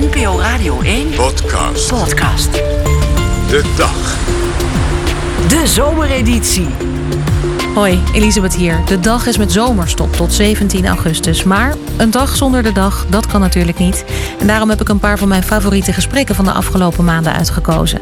NPO Radio 1 Podcast. podcast. De dag. De zomereditie. Hoi, Elisabeth hier. De dag is met zomerstop tot 17 augustus. Maar een dag zonder de dag, dat kan natuurlijk niet. En daarom heb ik een paar van mijn favoriete gesprekken van de afgelopen maanden uitgekozen.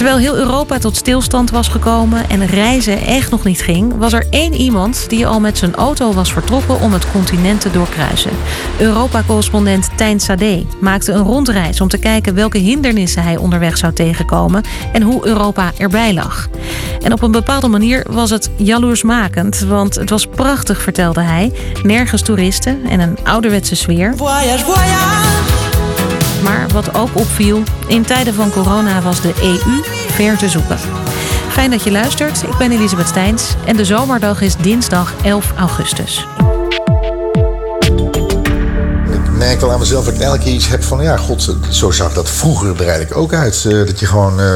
Terwijl heel Europa tot stilstand was gekomen en reizen echt nog niet ging, was er één iemand die al met zijn auto was vertrokken om het continent te doorkruisen. Europa-correspondent Tijn Sade maakte een rondreis om te kijken welke hindernissen hij onderweg zou tegenkomen en hoe Europa erbij lag. En op een bepaalde manier was het jaloersmakend, want het was prachtig, vertelde hij. Nergens toeristen en een ouderwetse sfeer. Maar wat ook opviel, in tijden van corona was de EU ver te zoeken. Fijn dat je luistert. Ik ben Elisabeth Steins en de zomerdag is dinsdag 11 augustus. Merk wel aan mezelf dat ik elke keer iets heb van... ja, god, zo zag dat vroeger er eigenlijk ook uit. Eh, dat je gewoon eh,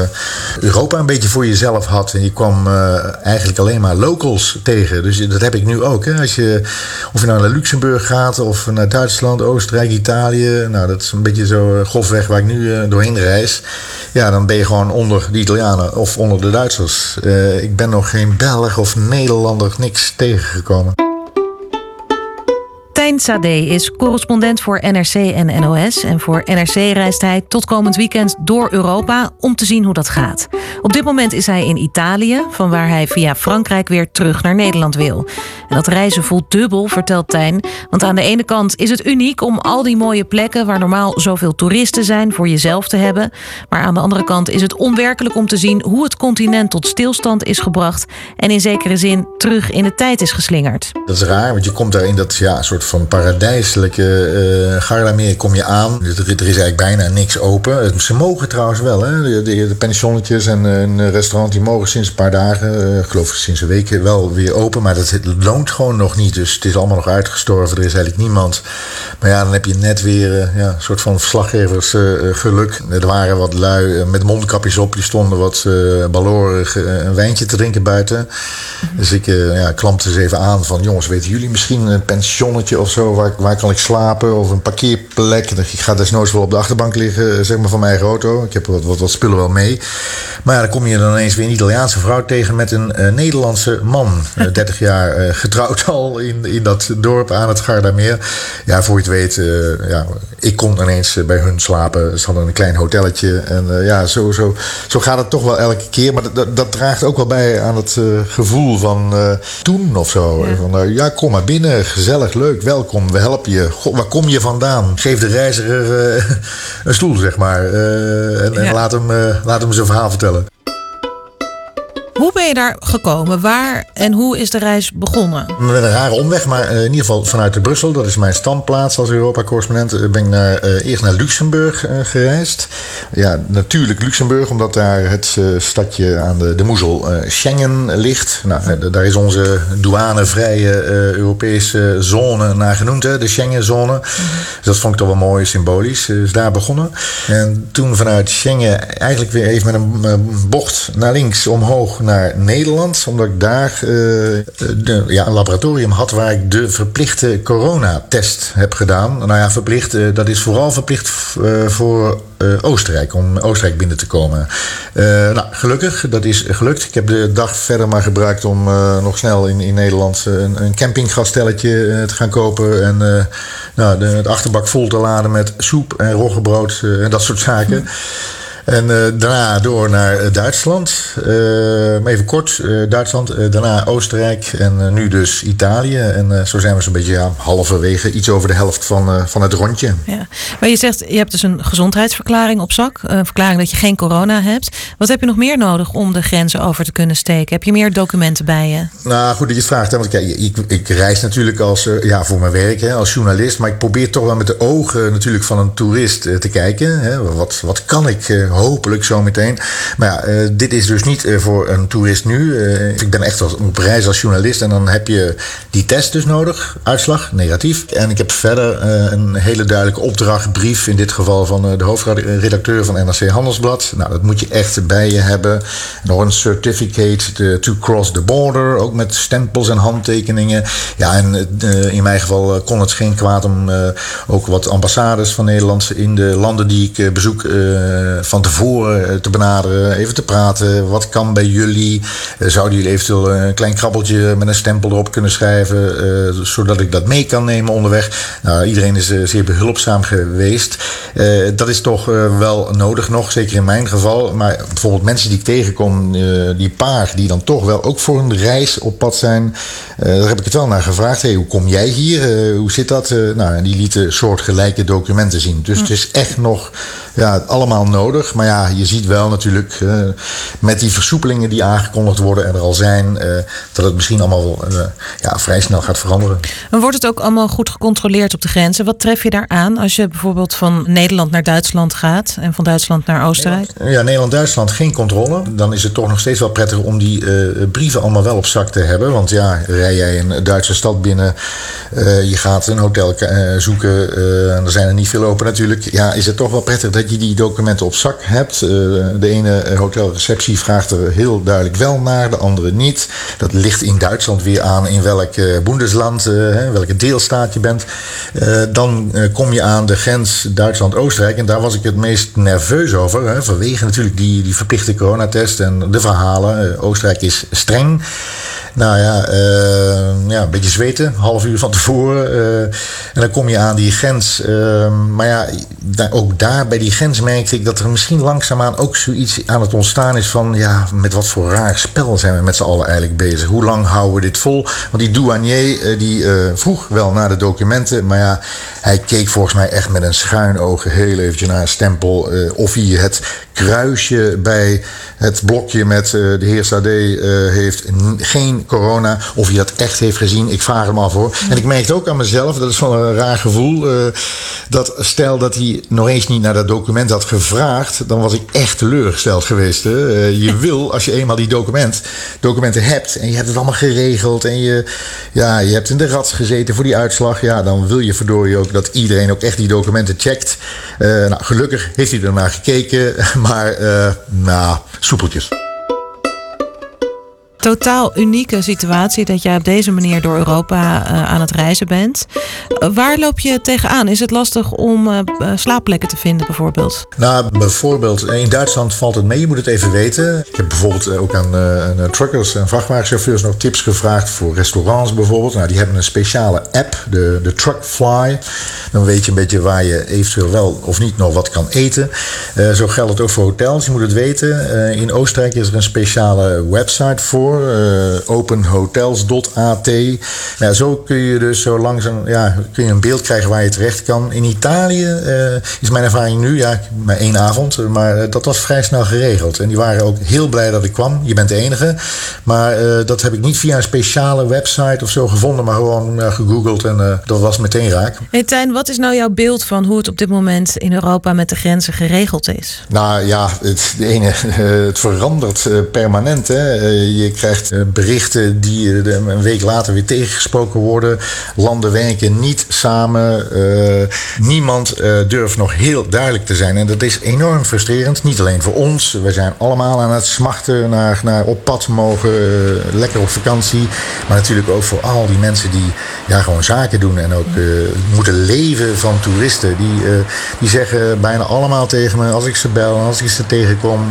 Europa een beetje voor jezelf had. En je kwam eh, eigenlijk alleen maar locals tegen. Dus dat heb ik nu ook. Hè. Als je, of je nou naar Luxemburg gaat of naar Duitsland, Oostenrijk, Italië... nou, dat is een beetje zo grofweg waar ik nu doorheen reis. Ja, dan ben je gewoon onder de Italianen of onder de Duitsers. ik ben nog geen Belg of Nederlander, niks tegengekomen. Tijn Sade is correspondent voor NRC en NOS. En voor NRC reist hij tot komend weekend door Europa om te zien hoe dat gaat. Op dit moment is hij in Italië, van waar hij via Frankrijk weer terug naar Nederland wil. En dat reizen voelt dubbel, vertelt Tijn. Want aan de ene kant is het uniek om al die mooie plekken waar normaal zoveel toeristen zijn voor jezelf te hebben. Maar aan de andere kant is het onwerkelijk om te zien hoe het continent tot stilstand is gebracht en in zekere zin terug in de tijd is geslingerd. Dat is raar, want je komt daar in dat ja, soort van paradijselijke uh, Gardameer kom je aan. Er, er, is eigenlijk bijna niks open. Ze mogen trouwens wel, hè? De, de, pensionnetjes en een restaurant die mogen sinds een paar dagen, uh, ik geloof sinds een week wel weer open. Maar dat loont gewoon nog niet. Dus het is allemaal nog uitgestorven. Er is eigenlijk niemand. Maar ja, dan heb je net weer uh, ja, een soort van verslaggeversgeluk. er waren wat lui met mondkapjes op. Die stonden wat balorig een wijntje te drinken buiten. Dus ik ja, klampte ze even aan van jongens, weten jullie misschien een pensionnetje of zo? Waar, waar kan ik slapen? Of een parkeerplek? Ik ga desnoods wel op de achterbank liggen, zeg maar, van mijn eigen auto. Ik heb wat, wat, wat spullen wel mee. Maar ja, dan kom je dan ineens weer een Italiaanse vrouw tegen met een uh, Nederlandse man. Uh, 30 jaar uh, getrouwd al in, in dat dorp aan het Gardameer. Ja, voor je het weet, ja, ik kon ineens bij hun slapen. Ze hadden een klein hotelletje. En ja, zo, zo, zo gaat het toch wel elke keer. Maar dat, dat draagt ook wel bij aan het gevoel van toen of zo. Ja. Van, ja, kom maar binnen, gezellig, leuk, welkom, we helpen je. God, waar kom je vandaan? Geef de reiziger uh, een stoel, zeg maar. Uh, en, ja. en laat, hem, uh, laat hem zijn verhaal vertellen. Ben je daar gekomen? Waar en hoe is de reis begonnen? Met een rare omweg, maar in ieder geval vanuit Brussel. Dat is mijn standplaats als Europa-correspondent. Ben ik naar, uh, eerst naar Luxemburg gereisd. Ja, natuurlijk Luxemburg, omdat daar het stadje aan de, de moezel Schengen ligt. Nou, daar is onze douanevrije Europese zone naar genoemd, hè, de Schengenzone. Dus dat vond ik toch wel mooi, symbolisch. Dus daar begonnen. En toen vanuit Schengen eigenlijk weer even met een bocht naar links omhoog naar Nederland, omdat ik daar uh, de, ja, een laboratorium had waar ik de verplichte coronatest heb gedaan. Nou ja, verplicht, uh, dat is vooral verplicht uh, voor Oostenrijk, om Oostenrijk binnen te komen. nou, gelukkig, dat is gelukt. Ik heb de dag verder maar gebruikt om nog snel in, in Nederland een, een campinggastelletje te gaan kopen. En nou, de, achterbak vol te laden met soep en roggebrood en dat soort zaken. En uh, daarna door naar uh, Duitsland. Uh, even kort, Duitsland, daarna Oostenrijk en nu dus Italië. En zo zijn we zo'n beetje ja, halverwege, iets over de helft van, van het rondje. Ja. Maar je zegt, je hebt dus een gezondheidsverklaring op zak. Een verklaring dat je geen corona hebt. Wat heb je nog meer nodig om de grenzen over te kunnen steken? Heb je meer documenten bij je? Nou, goed dat je het vraagt. Hè? Want kijk, ik, ik reis natuurlijk als, ja, voor mijn werk, hè, als journalist. Maar ik probeer toch wel met de ogen natuurlijk van een toerist te kijken. Hè? Wat, wat kan ik hopelijk zo meteen. Maar ja, dit is dus niet voor een toerist nu. ik ben echt op reis als journalist en dan heb je die test dus nodig, uitslag, negatief. En ik heb verder een hele duidelijke opdrachtbrief, in dit geval van de hoofdredacteur van NRC Handelsblad. Nou, dat moet je echt bij je hebben. Nog een certificate to cross the border, ook met stempels en handtekeningen. Ja, en in mijn geval kon het geen kwaad om ook wat ambassades van Nederland in de landen die ik bezoek van tevoren te benaderen, even te praten. Wat kan bij jullie? Zouden jullie eventueel een klein krabbeltje met een stempel erop kunnen schrijven, zodat ik dat mee kan nemen onderweg? Nou, iedereen is zeer behulpzaam geweest. dat is toch wel nodig nog, zeker in mijn geval. Maar bijvoorbeeld mensen die ik tegenkom, die paar die dan toch wel ook voor een reis op pad zijn, daar heb ik het wel naar gevraagd. Hey, hoe kom jij hier? hoe zit dat? nou, en die lieten soortgelijke documenten zien. Dus het is echt nog ja, allemaal nodig. Maar ja, je ziet wel natuurlijk uh, met die versoepelingen die aangekondigd worden en er al zijn, uh, dat het misschien allemaal uh, ja, vrij snel gaat veranderen. En wordt het ook allemaal goed gecontroleerd op de grenzen? Wat tref je daar aan als je bijvoorbeeld van Nederland naar Duitsland gaat en van Duitsland naar Oostenrijk? Ja, Nederland-Duitsland geen controle. Dan is het toch nog steeds wel prettig om die brieven allemaal wel op zak te hebben. Want ja, rij jij een Duitse stad binnen, je gaat een hotel zoeken, er zijn er niet veel open natuurlijk. Ja, is het toch wel prettig dat je die documenten op zak hebt. Uh, de ene hotelreceptie vraagt er heel duidelijk wel naar, de andere niet. Dat ligt in Duitsland weer aan in welk uh, boendesland, uh, welke deelstaat je bent. dan kom je aan de grens Duitsland-Oostenrijk. En daar was ik het meest nerveus over. Vanwege natuurlijk die, die verplichte coronatest en de verhalen. Oostenrijk is streng. Nou ja, uh, ja, een beetje zweten, half uur van tevoren. Uh, en dan kom je aan die grens. Uh, maar ja, daar, ook daar bij die grens merkte ik dat er misschien langzaamaan ook zoiets aan het ontstaan is van... ja, met wat voor raar spel zijn we met z'n allen eigenlijk bezig? Hoe lang houden we dit vol? Want die douanier die vroeg wel naar de documenten... maar ja, hij keek volgens mij echt met een schuin oog heel eventjes naar een stempel... of hij het kruisje bij het blokje met de heer Sade heeft geen corona. Of hij dat echt heeft gezien, ik vraag hem af hoor. En ik merkte ook aan mezelf, dat is wel een raar gevoel. Uh, dat stel dat hij nog eens niet naar dat document had gevraagd, dan was ik echt teleurgesteld geweest. Hè. Uh, je wil, als je eenmaal die document, documenten hebt en je hebt het allemaal geregeld en je, ja, je hebt in de rats gezeten voor die uitslag, ja, dan wil je verdorie ook dat iedereen ook echt die documenten checkt. Uh, nou, gelukkig heeft hij ernaar gekeken, maar nou, soepeltjes totaal unieke situatie dat jij op deze manier door Europa uh, aan het reizen bent. Uh, waar loop je tegenaan? Is het lastig om uh, slaapplekken te vinden bijvoorbeeld? Nou, bijvoorbeeld in Duitsland valt het mee. Je moet het even weten. Ik heb bijvoorbeeld ook aan, aan truckers en vrachtwagenchauffeurs nog tips gevraagd voor restaurants bijvoorbeeld. Nou, die hebben een speciale app, de, de Truckfly. Dan weet je een beetje waar je eventueel wel of niet nog wat kan eten. zo geldt het ook voor hotels. Je moet het weten. in Oostenrijk is er een speciale website voor. Uh, openhotels.at. Ja, zo kun je dus zo langzaam ja, kun je een beeld krijgen waar je terecht kan. In Italië uh, is mijn ervaring nu, ja, maar één avond, maar uh, dat was vrij snel geregeld. En die waren ook heel blij dat ik kwam. Je bent de enige. Maar dat heb ik niet via een speciale website of zo gevonden, maar gewoon gegoogeld en dat was meteen raak. Hey Tijn, wat is nou jouw beeld van hoe het op dit moment in Europa met de grenzen geregeld is? Nou ja, het, de ene, het verandert permanent. Hè. Je krijgt eh, berichten die eh, een week later weer tegengesproken worden. Landen werken niet samen. Uh, niemand uh, durft nog heel duidelijk te zijn. En dat is enorm frustrerend. Niet alleen voor ons. We zijn allemaal aan het smachten naar, naar op pad mogen. Lekker op vakantie. Maar natuurlijk ook voor al die mensen die ja, gewoon zaken doen. En ook moeten leven van toeristen. Die, die zeggen bijna allemaal tegen me als ik ze bel als ik ze tegenkom.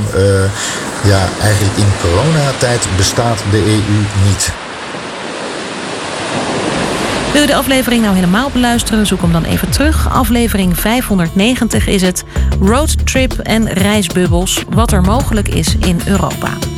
ja, eigenlijk in coronatijd bestaat de EU niet. Wil je de aflevering nou helemaal beluisteren? Zoek hem dan even terug. Aflevering 590 is het Roadtrip en reisbubbels. Wat er mogelijk is in Europa.